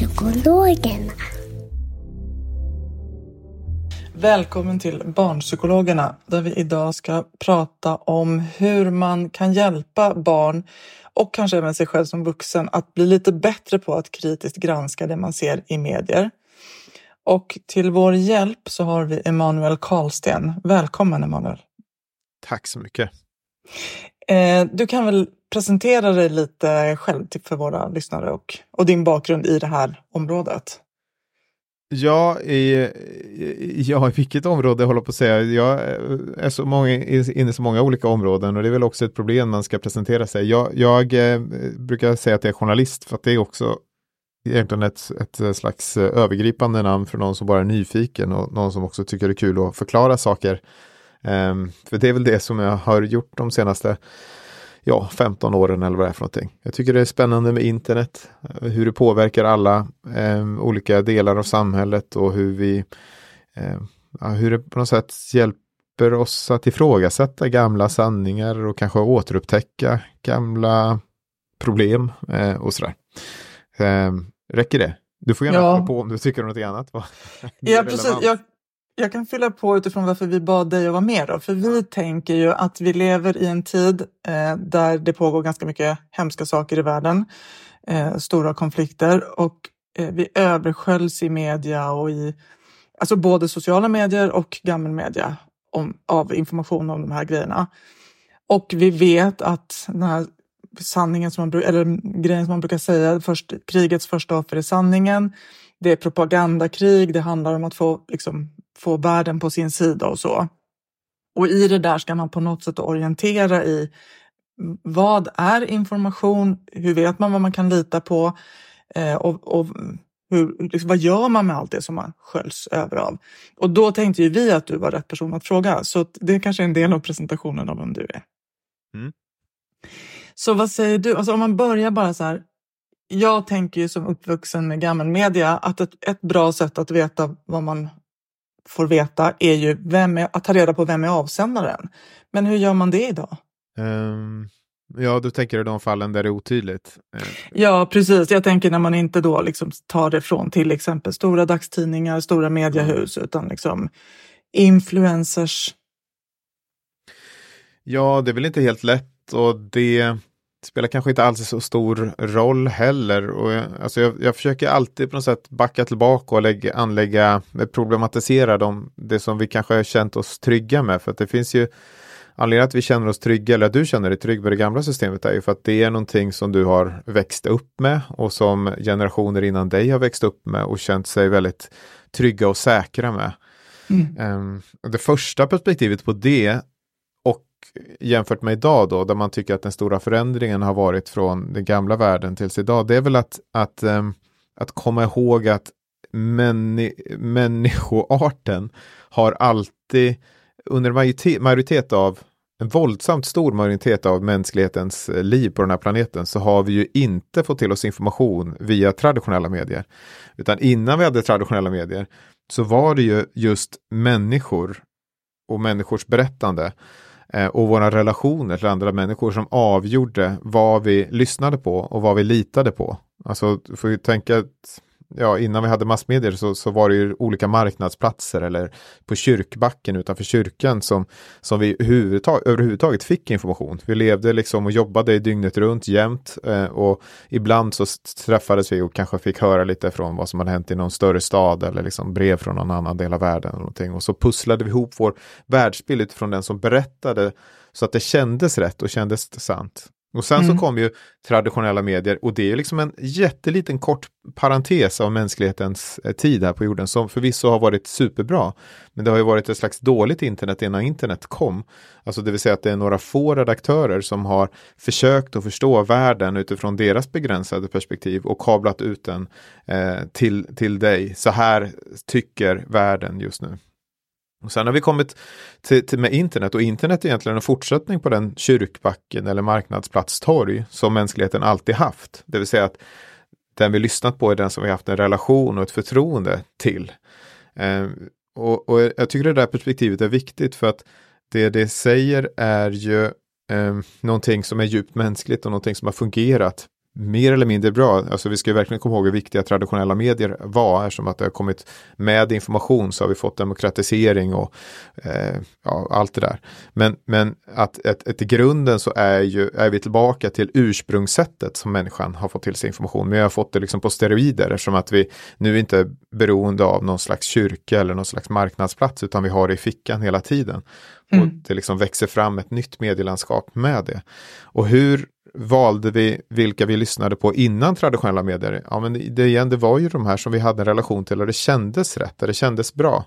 Barnpsykologerna. Välkommen till Barnpsykologerna där vi idag ska prata om hur man kan hjälpa barn och kanske även sig själv som vuxen att bli lite bättre på att kritiskt granska det man ser i medier. Och till vår hjälp så har vi Emanuel Karlsten. Välkommen Emanuel! Tack så mycket! Eh, du kan väl presentera dig lite själv för våra lyssnare och, och din bakgrund i det här området. Ja, i, ja, i vilket område jag håller på att säga. Jag eh, är så många, inne i så många olika områden och det är väl också ett problem när man ska presentera sig. Jag, jag eh, brukar säga att jag är journalist för att det är också egentligen ett, ett slags eh, övergripande namn för någon som bara är nyfiken och någon som också tycker det är kul att förklara saker. Um, för det är väl det som jag har gjort de senaste ja, 15 åren eller vad det är för någonting. Jag tycker det är spännande med internet, hur det påverkar alla eh, olika delar av samhället och hur vi, eh, hur det på något sätt hjälper oss att ifrågasätta gamla sanningar och kanske återupptäcka gamla problem eh, och sådär. Eh, räcker det? Du får gärna ja. på om du tycker något annat. ja, precis. Jag, jag kan fylla på utifrån varför vi bad dig att vara med. Då. För vi tänker ju att vi lever i en tid eh, där det pågår ganska mycket hemska saker i världen. Eh, stora konflikter och eh, vi översköljs i media och i alltså både sociala medier och gammelmedia om, av information om de här grejerna. Och vi vet att den här sanningen som man, eller grejen som man brukar säga, först, krigets första offer är sanningen. Det är propagandakrig, det handlar om att få liksom, få världen på sin sida och så. Och i det där ska man på något sätt orientera i vad är information? Hur vet man vad man kan lita på? Eh, och, och hur, liksom, vad gör man med allt det som man sköljs över av? Och då tänkte ju vi att du var rätt person att fråga, så det kanske är en del av presentationen av vem du är. Mm. Så vad säger du? Alltså om man börjar bara så här. Jag tänker ju som uppvuxen med gammelmedia att ett, ett bra sätt att veta vad man får veta är ju vem är, att ta reda på vem är avsändaren. Men hur gör man det idag? Um, ja, du tänker i de fallen där det är otydligt? Uh. Ja, precis. Jag tänker när man inte då liksom tar det från till exempel stora dagstidningar, stora mediehus, mm. utan liksom influencers. Ja, det är väl inte helt lätt och det spelar kanske inte alls så stor roll heller. Och jag, alltså jag, jag försöker alltid på något sätt backa tillbaka och lägga, anlägga, problematisera de, det som vi kanske har känt oss trygga med. För att det finns ju anledningen att vi känner oss trygga, eller att du känner dig trygg med det gamla systemet är ju för att det är någonting som du har växt upp med och som generationer innan dig har växt upp med och känt sig väldigt trygga och säkra med. Mm. Um, det första perspektivet på det jämfört med idag då, där man tycker att den stora förändringen har varit från den gamla världen tills idag, det är väl att, att, um, att komma ihåg att männi människoarten har alltid under majoritet, majoritet av en våldsamt stor majoritet av mänsklighetens eh, liv på den här planeten så har vi ju inte fått till oss information via traditionella medier. Utan innan vi hade traditionella medier så var det ju just människor och människors berättande Eh, och våra relationer till andra människor som avgjorde vad vi lyssnade på och vad vi litade på. Alltså, du får ju tänka att ja, innan vi hade massmedier så, så var det ju olika marknadsplatser eller på kyrkbacken utanför kyrkan som, som vi överhuvudtaget fick information. Vi levde liksom och jobbade dygnet runt jämt eh, och ibland så träffades vi och kanske fick höra lite från vad som hade hänt i någon större stad eller liksom brev från någon annan del av världen. Eller någonting. Och så pusslade vi ihop vår världsbild utifrån den som berättade så att det kändes rätt och kändes sant. Och sen mm. så kom ju traditionella medier och det är liksom en jätteliten kort parentes av mänsklighetens eh, tid här på jorden som förvisso har varit superbra. Men det har ju varit ett slags dåligt internet innan internet kom. Alltså det vill säga att det är några få redaktörer som har försökt att förstå världen utifrån deras begränsade perspektiv och kablat ut den eh, till, till dig. Så här tycker världen just nu. Och sen har vi kommit till, till, med internet och internet är egentligen en fortsättning på den kyrkbacken eller marknadsplatstorg som mänskligheten alltid haft. Det vill säga att den vi lyssnat på är den som vi haft en relation och ett förtroende till. Eh, och, och, jag tycker det där perspektivet är viktigt för att det det säger är ju eh, någonting som är djupt mänskligt och någonting som har fungerat mer eller mindre bra. Alltså vi ska verkligen komma ihåg hur viktiga traditionella medier var. Eftersom att det har kommit med information så har vi fått demokratisering och eh, ja, allt det där. Men, men att, att, att i grunden så är, ju, är vi tillbaka till ursprungssättet som människan har fått till sig information. Men vi har fått det liksom på steroider eftersom att vi nu inte är beroende av någon slags kyrka eller någon slags marknadsplats utan vi har det i fickan hela tiden. Mm. Och det liksom växer fram ett nytt medielandskap med det. Och hur valde vi vilka vi lyssnade på innan traditionella medier? Ja, men det, igen, det var ju de här som vi hade en relation till och det kändes rätt, och det kändes bra.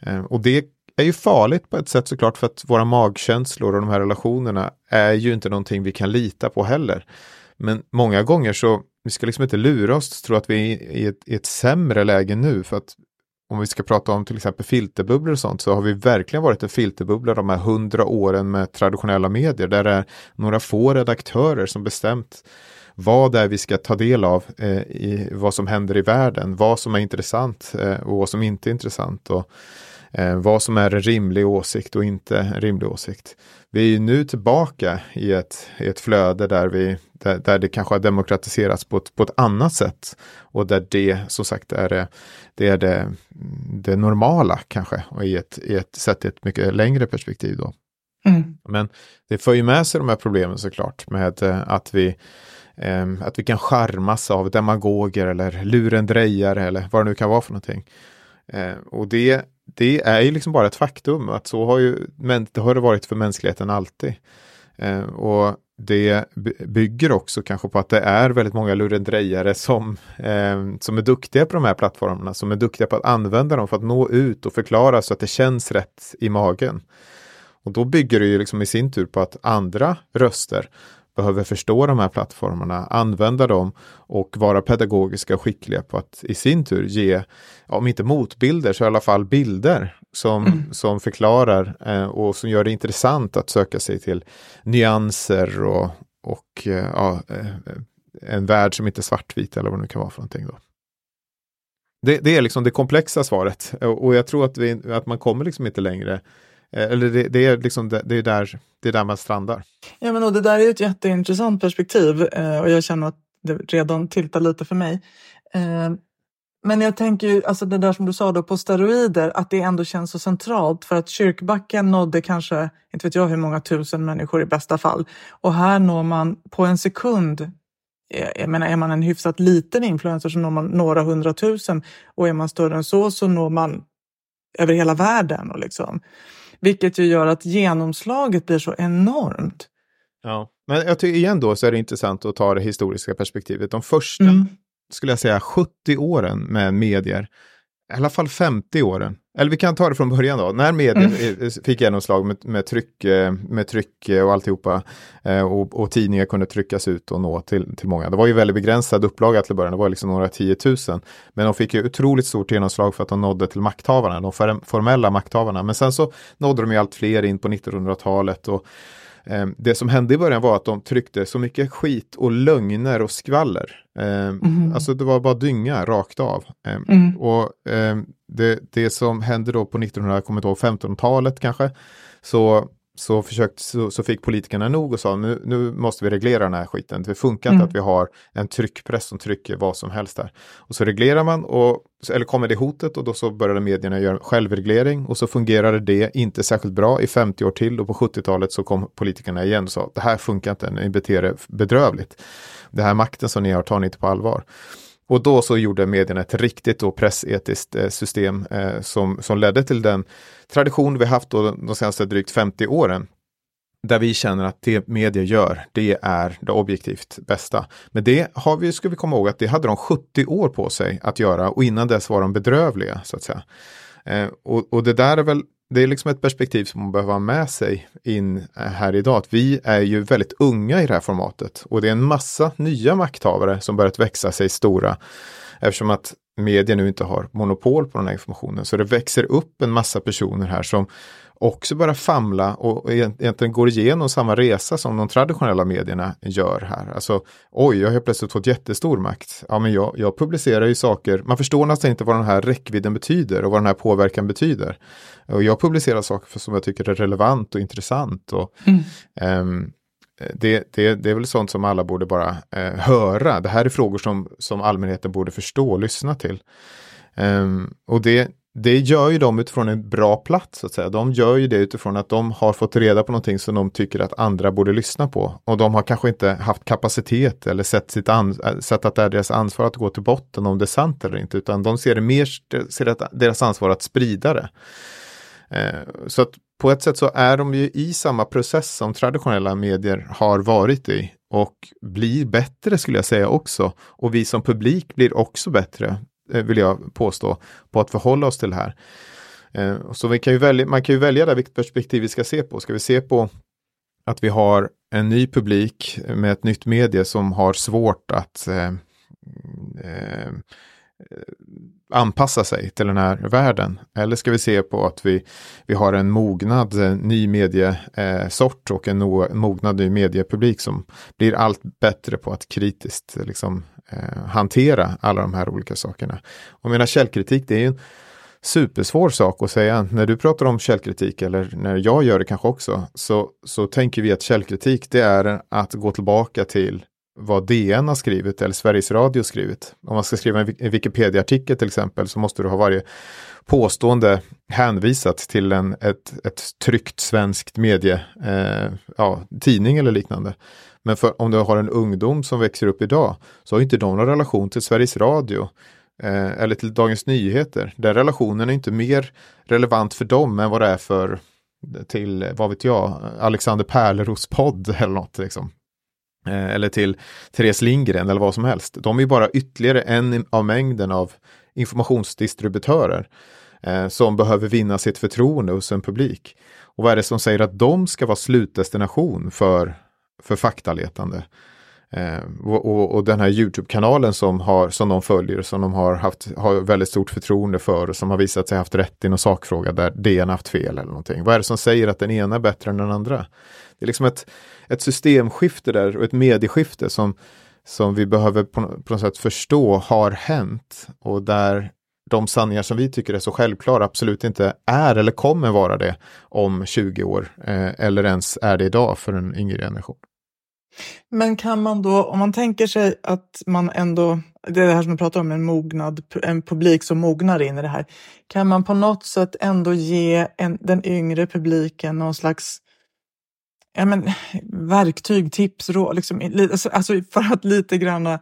Eh, och det är ju farligt på ett sätt såklart för att våra magkänslor och de här relationerna är ju inte någonting vi kan lita på heller. Men många gånger så, vi ska liksom inte lura oss tro att vi är i ett, i ett sämre läge nu för att om vi ska prata om till exempel filterbubblor och sånt så har vi verkligen varit en filterbubbla de här hundra åren med traditionella medier där det är några få redaktörer som bestämt vad det är vi ska ta del av eh, i vad som händer i världen, vad som är intressant eh, och vad som inte är intressant. Och eh, vad som är en rimlig åsikt och inte en rimlig åsikt. Vi är nu tillbaka i ett, i ett flöde där vi där, där det kanske har demokratiserats på ett, på ett annat sätt. Och där det som sagt är det, det, är det, det normala kanske, och i ett, i ett sett i ett mycket längre perspektiv då. Mm. Men det för ju med sig de här problemen såklart med eh, att vi eh, att vi kan charmas av demagoger eller lurendrejare eller vad det nu kan vara för någonting. Eh, och det, det är ju liksom bara ett faktum att så har ju, men det har det varit för mänskligheten alltid. Eh, och det bygger också kanske på att det är väldigt många lurendrejare som, eh, som är duktiga på de här plattformarna, som är duktiga på att använda dem för att nå ut och förklara så att det känns rätt i magen. Och då bygger det ju liksom i sin tur på att andra röster behöver förstå de här plattformarna, använda dem och vara pedagogiska och skickliga på att i sin tur ge, om inte motbilder så i alla fall bilder som, mm. som förklarar eh, och som gör det intressant att söka sig till nyanser och, och eh, ja, eh, en värld som inte är svartvit eller vad det nu kan vara för någonting. Då. Det, det är liksom det komplexa svaret och jag tror att, vi, att man kommer liksom inte längre Eh, eller det, det, är liksom det, det, är där, det är där man strandar. Ja, men och det där är ett jätteintressant perspektiv eh, och jag känner att det redan tiltar lite för mig. Eh, men jag tänker ju, alltså det där som du sa då på steroider, att det ändå känns så centralt för att kyrkbacken nådde kanske, inte vet jag hur många tusen människor i bästa fall. Och här når man på en sekund eh, jag menar, är man en hyfsat liten influencer så når man några hundratusen och är man större än så så når man över hela världen. Och liksom. Vilket ju gör att genomslaget blir så enormt. Ja, men jag tycker igen då så är det intressant att ta det historiska perspektivet. De första, mm. skulle jag säga, 70 åren med medier, i alla fall 50 åren, eller vi kan ta det från början då. När media mm. fick genomslag med, med, tryck, eh, med tryck och alltihopa eh, och, och tidningar kunde tryckas ut och nå till, till många. Det var ju väldigt begränsad upplaga till början, det var liksom några tiotusen. Men de fick ju otroligt stort genomslag för att de nådde till makthavarna, de formella makthavarna. Men sen så nådde de ju allt fler in på 1900-talet och Eh, det som hände i början var att de tryckte så mycket skit och lögner och skvaller. mm. Alltså det var bara dynga rakt av. Eh, mm. Och det, det som hände då på 1900, 15-talet kanske, så så, försökt, så, så, fick politikerna nog och sa nu, nu måste vi reglera den här skiten. Det funkar inte mm. att vi har en tryckpress som trycker vad som helst där. Och så reglerar man, och, eller kommer det hotet och då så började medierna göra självreglering och så fungerade det inte särskilt bra i 50 år till och på 70-talet så kom politikerna igen och sa det här funkar inte, ni beter er bedrövligt. Det här makten som ni har tar ni inte på allvar. Och då så gjorde medierna ett riktigt då pressetiskt eh, system eh, som, som ledde till den tradition vi haft då de senaste drygt 50 åren. Där vi känner att det media gör, det är det objektivt bästa. Men det har vi, ska vi komma ihåg att det hade de 70 år på sig att göra och innan dess var de bedrövliga så att säga. Eh, och, och det där är väl det är liksom ett perspektiv som man behöver ha med sig in eh, här idag. Att vi är ju väldigt unga i det här formatet och det är en massa nya makthavare som börjat växa sig stora. Eftersom att media nu inte har monopol på den här informationen. Så det växer upp en massa personer här som också börjar famla och egentligen går igenom samma resa som de traditionella medierna gör här. Alltså, oj, jag har plötsligt fått jättestor makt. Ja, men jag, jag publicerar ju saker, man förstår nästan inte vad den här räckvidden betyder och vad den här påverkan betyder. Och jag publicerar saker som jag tycker är relevant och intressant. Och, mm. um, Eh, det, det, det är väl sånt som alla borde bara eh, höra. Det här är frågor som, som allmänheten borde förstå och lyssna till. Um, och det, det gör ju de utifrån en bra plats. Så att säga. De gör ju det utifrån att de har fått reda på någonting som de tycker att andra borde lyssna på. Och de har kanske inte haft kapacitet eller sett, sitt eh, sett att det är deras ansvar att gå till botten om det är sant eller inte. Utan de ser det mer ser det deras ansvar att sprida det. Eh, så att på ett sätt så är de ju i samma process som traditionella medier har varit i och blir bättre skulle jag säga också. Och vi som publik blir också bättre, eh, vill jag påstå, på att förhålla oss till det här. Eh, så vi kan ju välja, man kan ju välja där vilket perspektiv vi ska se på. Ska vi se på att vi har en ny publik med ett nytt medie som har svårt att eh, eh, Eh, anpassa sig till den här världen? Eller ska vi se på att vi, vi har en mognad en ny mediesort eh, och en no, mognad ny mediepublik som blir allt bättre på att kritiskt liksom, eh, hantera alla de här olika sakerna. Och menar källkritik, det är ju en supersvår sak att säga. När du pratar om källkritik eller när jag gör det kanske också så, så tänker vi att källkritik det är att gå tillbaka till vad DN har skrivit eller Sveriges Radio skrivit. Om man ska skriva en Wikipedia-artikel till exempel så måste du ha varje påstående hänvisat till en, ett, ett tryckt svenskt medie, eh, ja, tidning eller liknande. Men för, om du har en ungdom som växer upp idag så har inte de någon relation till Sveriges Radio eh, eller till Dagens Nyheter. Den relationen är inte mer relevant för dem än vad det är för till, vad vet jag, Alexander Pärleros podd eller något. Liksom. Eh, eller till Therese Lindgren eller vad som helst. De är bara ytterligare en av mängden av informationsdistributörer eh, som behöver vinna sitt förtroende hos en publik. Och vad är det som säger att de ska vara slutdestination för, för faktaletande? Eh, och, och, och, den här Youtube-kanalen som, har, som de följer, som de har haft har väldigt stort förtroende för och som har visat sig haft rätt i någon sakfråga där DN haft fel eller någonting. Vad är det som säger att den ena är bättre än den andra? Det är liksom ett, ett systemskifte där och ett medieskifte som, som vi behöver på, på något sätt förstå har hänt och där de sanningar som vi tycker är så självklara absolut inte är eller kommer vara det om 20 år eh, eller ens är det idag för en yngre generation. Men kan man då, om man tänker sig att man ändå, det är det här som du pratar om, en mognad, en publik som mognar in i det här. Kan man på något sätt ändå ge en, den yngre publiken någon slags ja, men, verktyg, tips, råd, liksom, alltså, alltså för att lite grann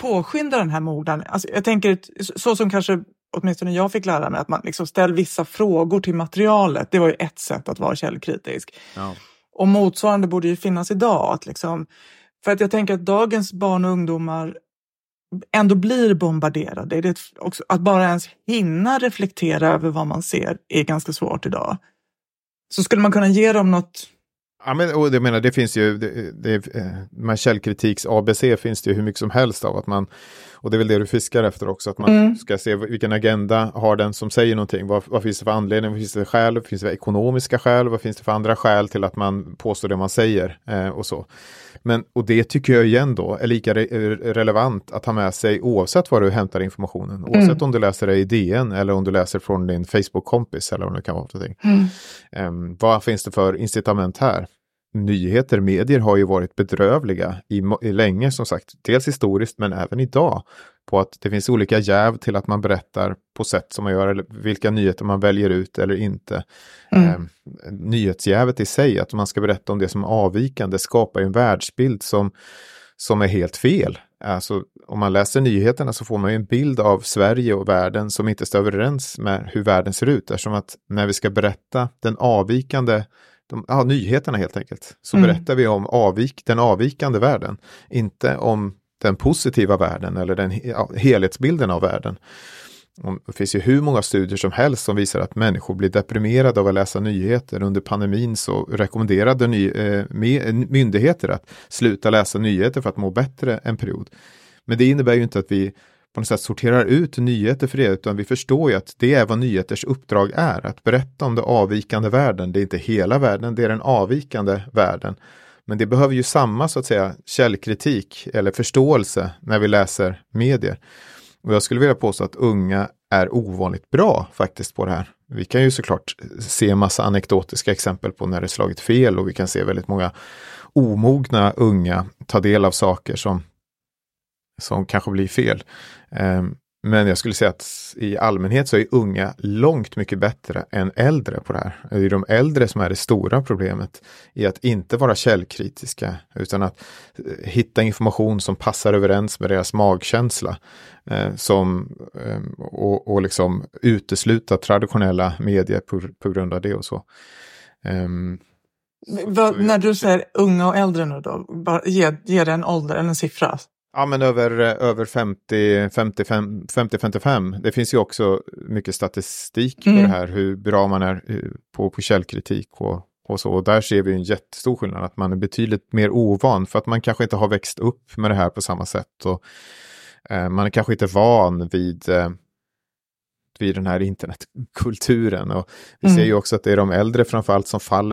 påskynda den här mognaden. Alltså, jag tänker så som kanske åtminstone jag fick lära mig, att man liksom ställer vissa frågor till materialet. Det var ju ett sätt att vara källkritisk. Ja. Och motsvarande borde ju finnas idag. Att liksom, för att jag tänker att dagens barn och ungdomar ändå blir bombarderade. Det också, att bara ens hinna reflektera över vad man ser är ganska svårt idag. Så skulle man kunna ge dem något? Ja, men, och jag menar, det finns ju, det, det, eh, med källkritiks ABC finns det ju hur mycket som helst av att man och det är väl det du fiskar efter också, att man mm. ska se vilken agenda har den som säger någonting. Vad, vad finns det för anledning, vad finns det för skäl, finns det för ekonomiska skäl, vad finns det för andra skäl till att man påstår det man säger eh, och så. Men, och det tycker jag igen då är lika re relevant att ha med sig oavsett var du hämtar informationen. Mm. Oavsett mm. om du läser det i DN eller om du läser från din Facebook-kompis eller vad det kan vara för någonting. Mm. Um, vad finns det för incitament här? Nyheter, medier har ju varit bedrövliga i, i länge som sagt. Dels historiskt men även idag. På att det finns olika jäv till att man berättar på sätt som man gör eller vilka nyheter man väljer ut eller inte. Mm. Eh, nyhetsjävet i sig, att man ska berätta om det som avvikande, skapar en världsbild som, som är helt fel. Alltså, om man läser nyheterna så får man ju en bild av Sverige och världen som inte stämmer överens med hur världen ser ut. Eftersom att när vi ska berätta den avvikande de, ja, nyheterna helt enkelt, så mm. berättar vi om avvik, den avvikande världen, inte om den positiva världen eller den ja, helhetsbilden av världen. Det finns ju hur många studier som helst som visar att människor blir deprimerade av att läsa nyheter. Under pandemin så rekommenderade ny, eh, myndigheter att sluta läsa nyheter för att må bättre en period. Men det innebär ju inte att vi på något sätt sorterar ut nyheter för det, utan vi förstår ju att det är vad nyheters uppdrag är, att berätta om den avvikande världen. Det är inte hela världen, det är den avvikande världen. Men det behöver ju samma så att säga källkritik eller förståelse när vi läser medier. Och jag skulle vilja påstå att unga är ovanligt bra faktiskt på det här. Vi kan ju såklart se massa anekdotiska exempel på när det slagit fel och vi kan se väldigt många omogna unga ta del av saker som som kanske blir fel. Ehm, men jag skulle säga att i allmänhet så är unga långt mycket bättre än äldre på det här. Det är de äldre som är det stora problemet i att inte vara källkritiska utan att eh, hitta information som passar överens med deras magkänsla. Eh, som, ehm, och, och liksom utesluta traditionella medier på, på grund av det och så. Um, Va, när du säger unga och äldre nu då, bara ge, ge det en ålder eller en siffra. Ja, men över, över 50, 55, 55. Det finns ju också mycket statistik mm. på det här, hur bra man är eh, på, på källkritik och, och så. Och där ser vi en jättestor skillnad, att man är betydligt mer ovan för att man kanske inte har växt upp med det här på samma sätt. Och, eh, man är kanske inte van vid eh, vid den här internetkulturen. Och vi mm. ser ju också att det är de äldre framförallt som faller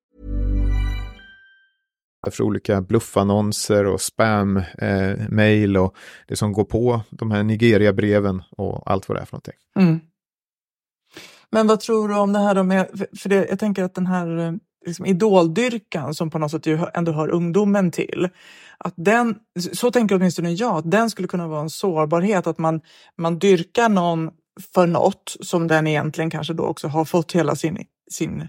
För olika bluffannonser och spam-mail eh, och det som går på de här Nigeria-breven och allt vad det är för någonting. Mm. Men vad tror du om det här då med, för det, jag tänker att den här eh, liksom, idoldyrkan som på något sätt ju ändå hör ungdomen till, att den, så tänker åtminstone jag, att den skulle kunna vara en sårbarhet, att man, man dyrkar någon för något som den egentligen kanske då också har fått hela sin, sin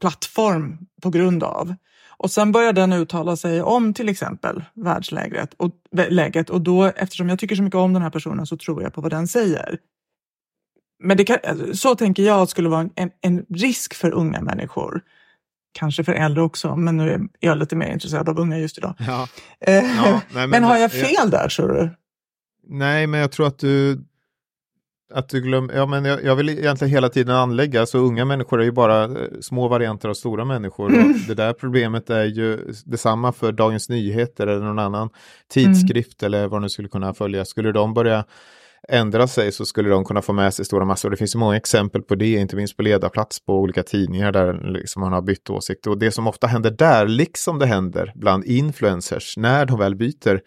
plattform på grund av. Och sen börjar den uttala sig om till exempel världsläget och, läget, och då, eftersom jag tycker så mycket om den här personen så tror jag på vad den säger. Men det kan, så tänker jag skulle vara en, en risk för unga människor. kanske för äldre också, men nu är jag lite mer intresserad av unga just idag. Ja. Eh, Ja, nej, men- men har jag fel där tror du? Nej, men jag tror att du att du glömmer, ja men jag, jag vill egentligen hela tiden anlägga, så unga människor är ju bara eh, små varianter av stora människor. Mm. Och det där problemet är ju detsamma för Dagens Nyheter eller någon annan tidskrift eller vad nu skulle kunna följa. Skulle de börja ändra sig så skulle de kunna få med sig stora massor. Det finns ju många exempel på det, inte minst på ledarplats på olika tidningar där liksom man har bytt åsikt. Och det som ofta händer där, liksom det händer bland influencers när de väl byter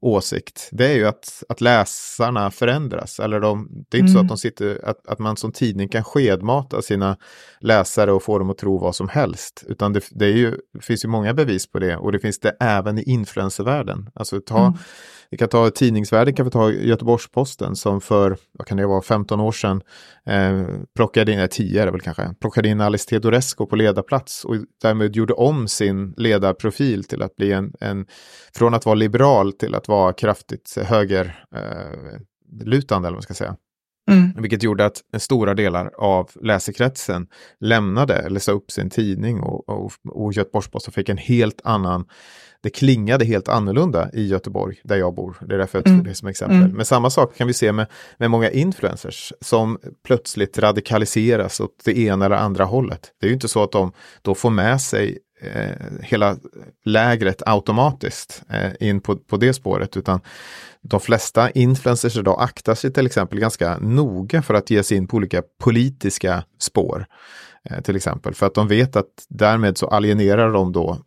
åsikt, det är ju att, att läsarna förändras. Eller de, det är inte så Mm. att, de sitter, att, att man som tidning kan skedmata sina läsare och få dem att tro vad som helst. Utan det, det, är ju, det finns ju många bevis på det och det finns det även i influencervärlden. Alltså ta Mm vi kan ta tidningsvärlden, kan vi ta Göteborgs-Posten som för, vad kan det vara, 15 år sedan eh, plockade in, 10 är det väl kanske, plockade in Alice Teodorescu på ledarplats och därmed gjorde om sin ledarprofil till att bli en, en från att vara liberal till att vara kraftigt höger eh, lutande eller vad man ska säga. Mm. Vilket gjorde att stora delar av läsekretsen lämnade eller sa upp sin tidning och, och, och Göteborgs-Posten fick en helt annan, det klingade helt annorlunda i Göteborg där jag bor. Det är därför jag tog Mm. det som exempel. Mm. Men samma sak kan vi se med, med många influencers som plötsligt radikaliseras åt det ena eller andra hållet. Det är ju inte så att de då får med sig eh, hela lägret automatiskt eh, in på, på det spåret, utan de flesta influencers idag aktar sig till exempel ganska noga för att ge sig in på olika politiska spår. Eh, till exempel för att de vet att därmed så alienerar de då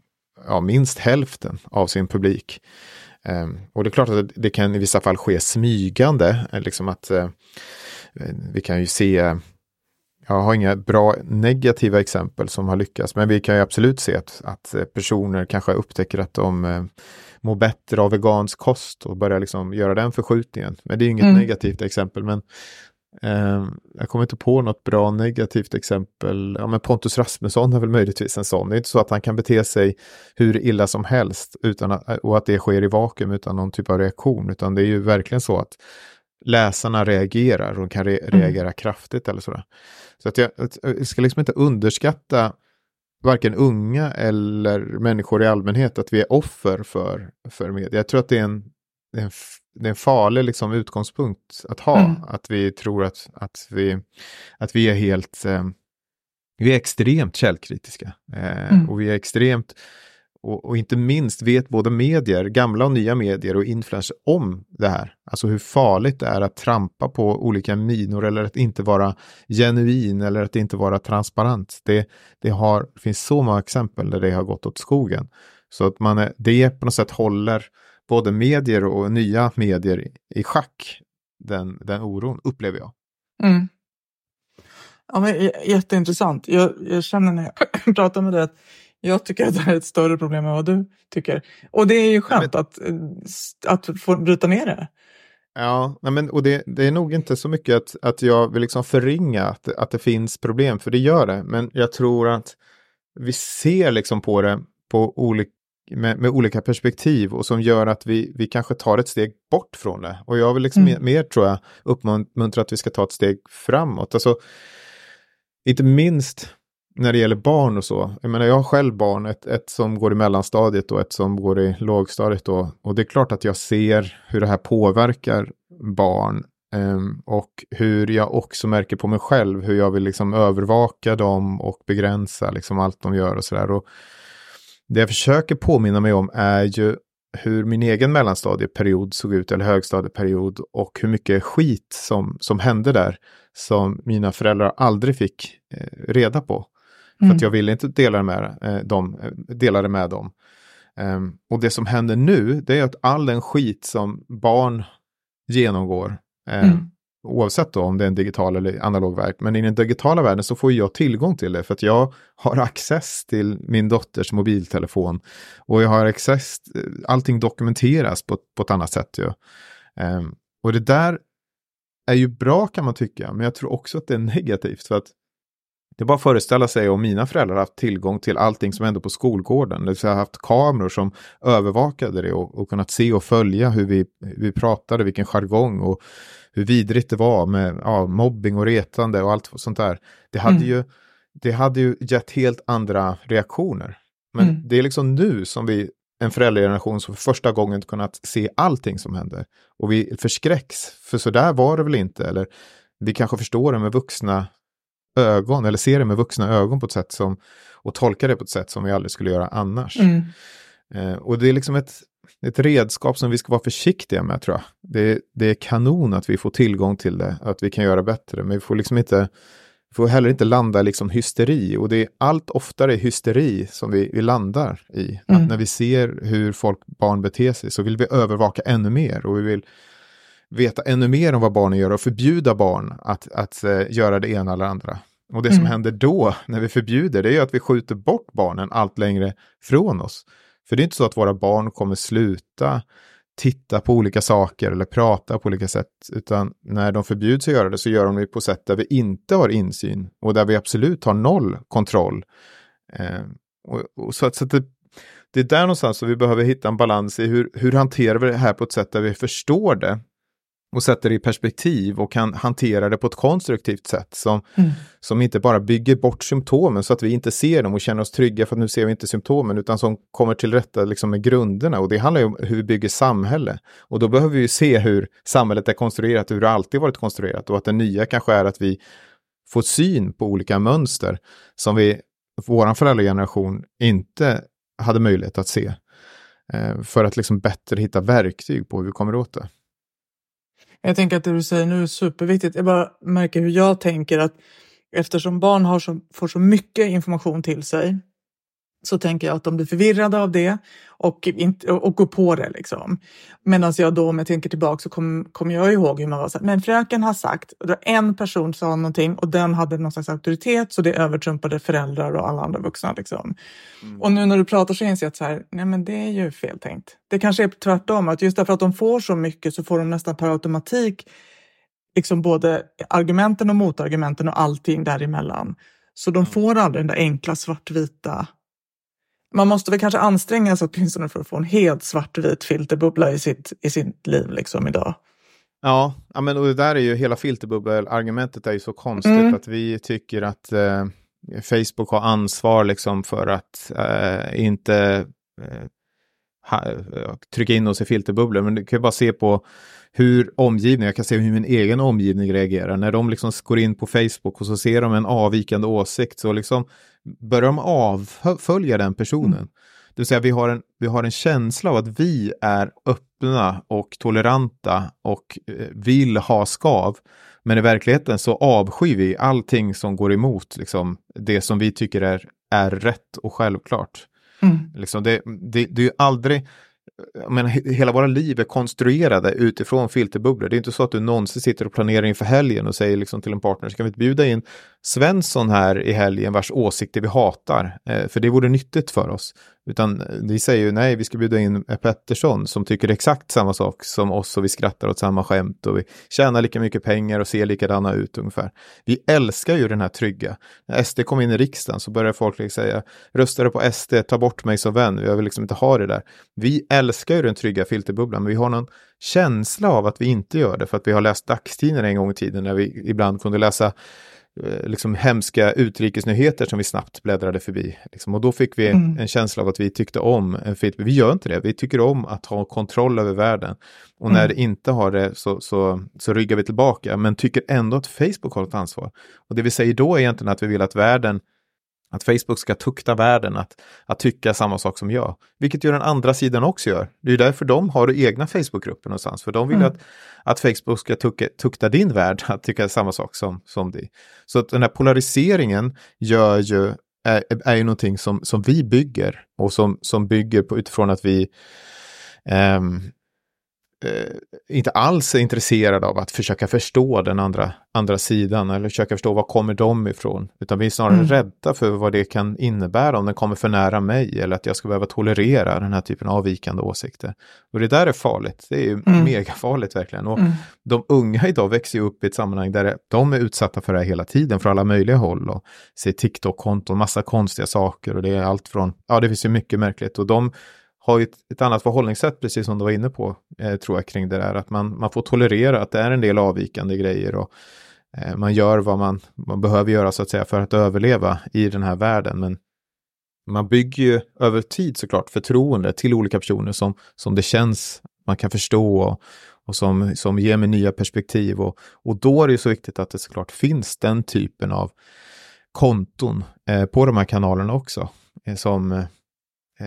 ja, minst hälften av sin publik. Eh, och det är klart att det, det kan i vissa fall ske smygande, eh, liksom att eh, vi kan ju se jag har inga bra negativa exempel som har lyckats, men vi kan ju absolut se att, att eh, personer kanske upptäcker att de eh, mår bättre av vegansk kost och börjar liksom göra den förskjutningen. Men det är inget Mm. negativt exempel, men eh, jag kommer inte på något bra negativt exempel. Ja, men Pontus Rasmusson är väl möjligtvis en sån. Det är inte så att han kan bete sig hur illa som helst utan att, och att det sker i vakuum utan någon typ av reaktion, utan det är ju verkligen så att läsarna reagerar och kan re reagera kraftigt eller sådär. Så att jag, att jag ska liksom inte underskatta varken unga eller människor i allmänhet att vi är offer för, för media. Jag tror att det är en, det är en, det är en farlig liksom utgångspunkt att ha. Mm. Att vi tror att, att, vi, att vi är helt, eh, vi är extremt källkritiska. Eh, Mm. Och vi är extremt, och, och inte minst vet både medier, gamla och nya medier och influencers om det här. Alltså hur farligt det är att trampa på olika minor eller att inte vara genuin eller att inte vara transparent. Det, det, har, det finns så många exempel där det har gått åt skogen. Så att man är, det på något sätt håller både medier och nya medier i, i schack, den, den oron, upplever jag. Mm. Ja, men, jätteintressant. Jag, jag känner när jag pratar med dig att jag tycker att det här är ett större problem än vad du tycker. Och det är ju skönt att, att få bryta ner det. Ja, men, och det, det är nog inte så mycket att, att jag vill liksom förringa att, att det finns problem, för det gör det. Men jag tror att vi ser liksom på det på olika, med, med olika perspektiv och som gör att vi, vi kanske tar ett steg bort från det. Och jag vill liksom Mm. mer, mer, tror jag, uppmuntra att vi ska ta ett steg framåt. Alltså, inte minst när det gäller barn och så. Jag menar, jag har själv barn, ett, ett som går i mellanstadiet och ett som går i lågstadiet. Då. Och det är klart att jag ser hur det här påverkar barn. Um, och hur jag också märker på mig själv hur jag vill liksom övervaka dem och begränsa liksom allt de gör och sådär. Det jag försöker påminna mig om är ju hur min egen mellanstadieperiod såg ut, eller högstadieperiod, och hur mycket skit som, som hände där, som mina föräldrar aldrig fick eh, reda på. För Mm. att jag ville inte dela det med, eh, dem, eh, dela det med dem. Ehm, och det som händer nu, det är att all den skit som barn genomgår, eh, Mm. oavsett om det är en digital eller analog värld, men i den digitala världen så får jag tillgång till det för att jag har access till min dotters mobiltelefon och jag har access, allting dokumenteras på, på ett annat sätt ju. Ehm, och det där är ju bra kan man tycka, men jag tror också att det är negativt för att det är bara att föreställa sig om mina föräldrar haft tillgång till allting som hände på skolgården. Det vill säga haft kameror som övervakade det och, och kunnat se och följa hur vi, hur vi pratade, vilken jargong och hur vidrigt det var med ja, mobbing och retande och allt sånt där. Det hade Mm. ju det hade ju gett helt andra reaktioner. Men mm. det är liksom nu som vi, en föräldrageneration som för första gången kunnat se allting som händer. Och vi förskräcks, för så där var det väl inte, eller vi kanske förstår det med vuxna ögon, eller ser det med vuxna ögon på ett sätt som, och tolkar det på ett sätt som vi aldrig skulle göra annars. Mm. Eh, och det är liksom ett, ett redskap som vi ska vara försiktiga med tror jag. Det, det är kanon att vi får tillgång till det, att vi kan göra bättre, men vi får liksom inte får heller inte landa i liksom hysteri och det är allt oftare hysteri som vi, vi landar i. Mm. Att när vi ser hur folk, barn beter sig så vill vi övervaka ännu mer och vi vill veta ännu mer om vad barnen gör och förbjuda barn att, att uh, göra det ena eller andra. Och det mm. som händer då när vi förbjuder det är att vi skjuter bort barnen allt längre från oss. För det är inte så att våra barn kommer sluta titta på olika saker eller prata på olika sätt, utan när de förbjuds att göra det så gör de det på sätt där vi inte har insyn och där vi absolut har noll kontroll. Eh, och, och så, så det, det är där någonstans som vi behöver hitta en balans i hur, hur hanterar vi det här på ett sätt där vi förstår det och sätter det i perspektiv och kan hantera det på ett konstruktivt sätt som, mm. som inte bara bygger bort symptomen så att vi inte ser dem och känner oss trygga för att nu ser vi inte symptomen utan som kommer till rätta liksom med grunderna och det handlar ju om hur vi bygger samhälle. Och då behöver vi se hur samhället är konstruerat, hur det alltid varit konstruerat och att det nya kanske är att vi får syn på olika mönster som vi, våran föräldrageneration, inte hade möjlighet att se. Eh, för att liksom bättre hitta verktyg på hur vi kommer åt det. Jag tänker att det du säger nu är superviktigt. Jag bara märker hur jag tänker att eftersom barn har så, får så mycket information till sig så tänker jag att de blir förvirrade av det och, inte, och går på det. Liksom. Medan jag då, om jag tänker tillbaka, så kommer kom jag ihåg hur man var så här, men fröken har sagt, och en person sa någonting och den hade någon slags auktoritet så det övertrumpade föräldrar och alla andra vuxna. Liksom. Mm. Och nu när du pratar så inser jag att så här, nej men det är ju fel tänkt. Det kanske är tvärtom, att just därför att de får så mycket så får de nästan per automatik liksom både argumenten och motargumenten och allting däremellan. Så de mm. får aldrig den där enkla svartvita man måste väl kanske anstränga sig åtminstone för att få en helt svartvit filterbubbla i sitt, i sitt liv liksom idag. Ja, men och det där är ju hela filterbubbel-argumentet är ju så konstigt mm. att vi tycker att eh, Facebook har ansvar liksom för att eh, inte eh, trycka in oss i filterbubblor. Men du kan ju bara se på hur omgivningen, jag kan se hur min egen omgivning reagerar. När de liksom går in på Facebook och så ser de en avvikande åsikt så liksom börjar de avfölja den personen. Mm. Det vill säga vi har, en, vi har en känsla av att vi är öppna och toleranta och eh, vill ha skav. Men i verkligheten så avskyr vi allting som går emot liksom, det som vi tycker är, är rätt och självklart. Mm. Liksom det, det, det är ju aldrig, men hela våra liv är konstruerade utifrån filterbubblor. Det är inte så att du någonsin sitter och planerar inför helgen och säger liksom till en partner, ska vi inte bjuda in Svensson här i helgen vars åsikter vi hatar? Eh, för det vore nyttigt för oss. Utan eh, vi säger ju nej, vi ska bjuda in Pettersson som tycker exakt samma sak som oss och vi skrattar åt samma skämt och vi tjänar lika mycket pengar och ser likadana ut ungefär. Vi älskar ju den här trygga. När SD kom in i riksdagen så började folk liksom säga röstade på SD, ta bort mig som vän, jag vill liksom inte ha det där. Vi älskar ju den trygga filterbubblan, men vi har någon känsla av att vi inte gör det för att vi har läst dagstidningar en gång i tiden när vi ibland kunde läsa liksom hemska utrikesnyheter som vi snabbt bläddrade förbi. Liksom. Och då fick vi mm. en känsla av att vi tyckte om en feedback. Vi gör inte det, vi tycker om att ha kontroll över världen. Och mm. när det inte har det så, så, så ryggar vi tillbaka, men tycker ändå att Facebook har ett ansvar. Och det vi säger då är egentligen att vi vill att världen att Facebook ska tukta världen att, att tycka samma sak som jag. Vilket ju den andra sidan också gör. Det är därför de har egna Facebookgrupper någonstans. För de vill mm. att, att Facebook ska tuka, tukta din värld att tycka samma sak som, som dig. Så att den här polariseringen gör ju, är, är ju någonting som, som vi bygger och som, som bygger på utifrån att vi um, eh, inte alls är intresserade av att försöka förstå den andra, andra sidan eller försöka förstå var kommer de ifrån. Utan vi är snarare mm. rädda för vad det kan innebära om den kommer för nära mig eller att jag ska behöva tolerera den här typen av avvikande åsikter. Och det där är farligt, det är ju mm. megafarligt verkligen. Och mm. De unga idag växer ju upp i ett sammanhang där de är utsatta för det här hela tiden från alla möjliga håll och ser TikTok-konton, massa konstiga saker och det är allt från, ja det finns ju mycket märkligt och de har ju ett, ett, annat förhållningssätt, precis som du var inne på, eh, tror jag, kring det där. Att man, man får tolerera att det är en del avvikande grejer och eh, man gör vad man, man behöver göra så att säga för att överleva i den här världen. Men man bygger ju över tid såklart förtroende till olika personer som, som det känns man kan förstå och, och som, som ger mig nya perspektiv. Och, och då är det ju så viktigt att det såklart finns den typen av konton eh, på de här kanalerna också. Eh, som eh,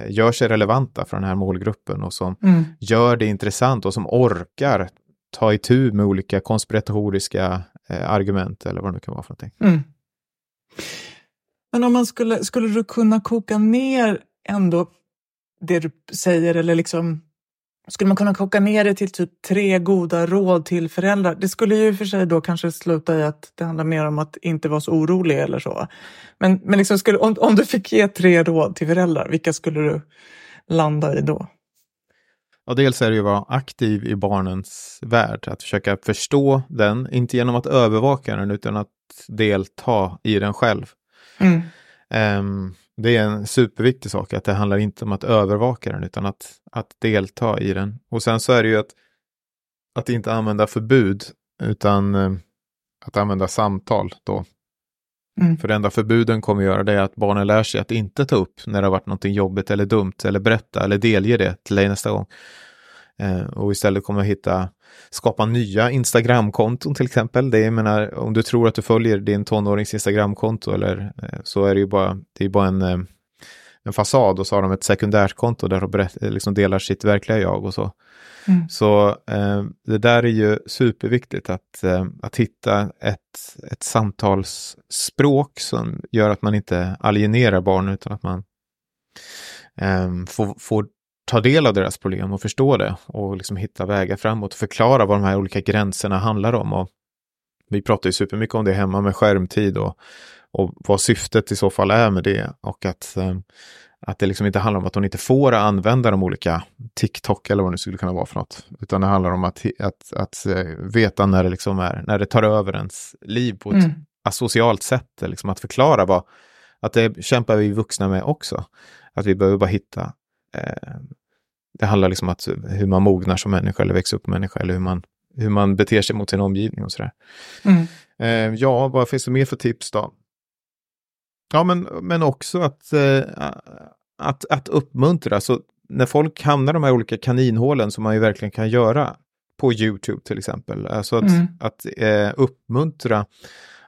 gör sig relevanta för den här målgruppen och som mm. gör det intressant och som orkar ta itu med olika konspiratoriska eh, argument eller vad det nu kan vara för någonting. Mm. Men om man skulle, skulle du kunna koka ner ändå det du säger eller liksom skulle man kunna koka ner det till typ tre goda råd till föräldrar? Det skulle ju för sig då kanske sluta i att det handlar mer om att inte vara så orolig eller så. Men, men liksom skulle, om, om du fick ge tre råd till föräldrar, vilka skulle du landa i då? Ja, dels är det ju att vara aktiv i barnens värld, att försöka förstå den, inte genom att övervaka den utan att delta i den själv. Mm. Um, det är en superviktig sak, att det handlar inte om att övervaka den utan att, att delta i den. Och sen så är det ju att, att inte använda förbud utan uh, att använda samtal då. Mm. För det enda förbuden kommer att göra det är att barnen lär sig att inte ta upp när det har varit någonting jobbigt eller dumt eller berätta eller delge det till dig nästa gång. Eh, och istället kommer att hitta, skapa nya Instagramkonton till exempel. Det är, menar, om du tror att du följer din tonårings Instagramkonto eller eh, så är det ju bara, det är bara en, eh, en fasad och så har de ett sekundärt konto där de berätt, liksom delar sitt verkliga jag och så. Mm. Så eh, det där är ju superviktigt att, eh, att hitta ett, ett samtalsspråk som gör att man inte alienerar barn utan att man eh, får, får ta del av deras problem och förstå det och liksom hitta vägar framåt och förklara vad de här olika gränserna handlar om. Och vi pratar ju supermycket om det hemma med skärmtid och, och vad syftet i så fall är med det och att, eh, att det liksom inte handlar om att hon inte får använda de olika TikTok eller vad det skulle kunna vara för något. Utan det handlar om att, att, att eh, veta när det, liksom är, när det tar över ens liv på ett mm. asocialt sätt. Liksom att förklara vad, att det kämpar vi vuxna med också. Att vi behöver bara hitta Eh, det handlar liksom om hur man mognar som människa eller växer upp som människa eller hur man, hur man beter sig mot sin omgivning och sådär. Mm. Eh, ja, vad finns det mer för tips då? Ja, men, men också att, eh, att, att uppmuntra. Så när folk hamnar i de här olika kaninhålen som man ju verkligen kan göra på YouTube till exempel. Alltså att, mm. att eh, uppmuntra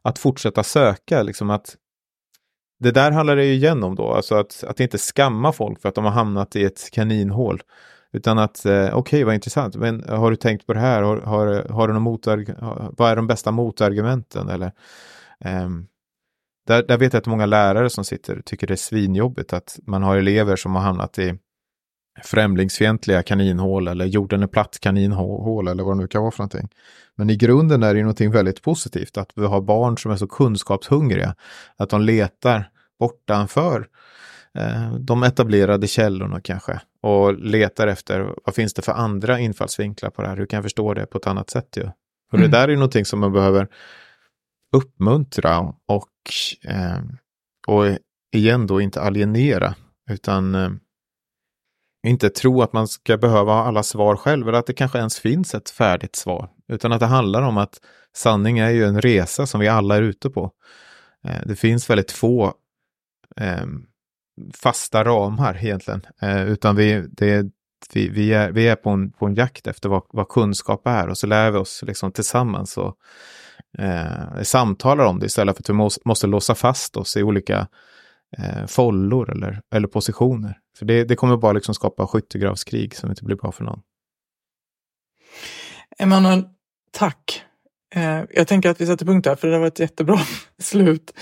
att fortsätta söka, liksom att det där handlar det ju igen om då, alltså att, att inte skamma folk för att de har hamnat i ett kaninhål. Utan att, eh, okej okay, vad intressant, men har du tänkt på det här? Har, har, har du någon motarg- vad är de bästa motargumenten? Eller, eh, där, där vet jag att många lärare som sitter tycker det är svinjobbigt att man har elever som har hamnat i främlingsfientliga kaninhål eller jorden är platt kaninhål eller vad det nu kan vara för någonting. Men i grunden är det ju någonting väldigt positivt att vi har barn som är så kunskapshungriga att de letar bortanför eh, de etablerade källorna kanske och letar efter vad finns det för andra infallsvinklar på det här? Hur kan jag förstå det på ett annat sätt? Ju? Och mm. det där är någonting som man behöver uppmuntra och, eh, och igen då inte alienera utan eh, inte tro att man ska behöva ha alla svar själv eller att det kanske ens finns ett färdigt svar. Utan att det handlar om att sanning är ju en resa som vi alla är ute på. Eh, det finns väldigt få eh, fasta ramar egentligen, eh, utan vi, det, vi, vi, är, vi är på en, på en jakt efter vad, vad kunskap är och så lär vi oss liksom tillsammans och eh, samtalar om det istället för att vi måste, måste låsa fast oss i olika eh, follor eller, eller positioner. För det, det kommer bara liksom skapa skyttegravskrig som inte blir bra för någon. Emanuel, tack. Eh, jag tänker att vi sätter punkt här, för det var ett jättebra slut.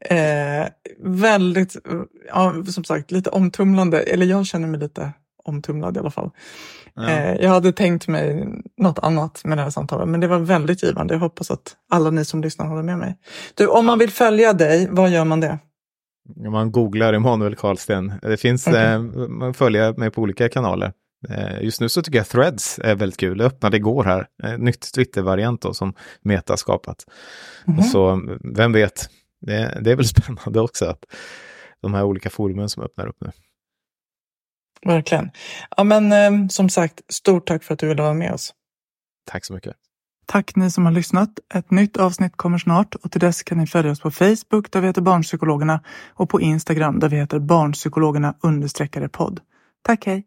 Eh, väldigt, ja, som sagt, lite omtumlande. Eller jag känner mig lite omtumlad i alla fall. Ja. Eh, jag hade tänkt mig något annat med det här samtalet, men det var väldigt givande. Jag hoppas att alla ni som lyssnar håller med mig. Du, om man vill följa dig, vad gör man det? Man googlar Emanuel Karlsten. Det finns, okay. eh, man följer mig på olika kanaler. Eh, just nu så tycker jag Threads är väldigt kul. Det öppnade igår här. Eh, nytt Twitter-variant då som Meta skapat. Mm -hmm. Så vem vet, det, det, är väl spännande också att de här olika forumen som öppnar upp nu. Verkligen. Ja men eh, som sagt, stort tack för att du ville vara med oss. Tack så mycket. Tack ni som har lyssnat. Ett nytt avsnitt kommer snart och till dess kan ni följa oss på Facebook där vi heter Barnpsykologerna och på Instagram där vi heter Barnpsykologerna understreckare podd. Tack, hej!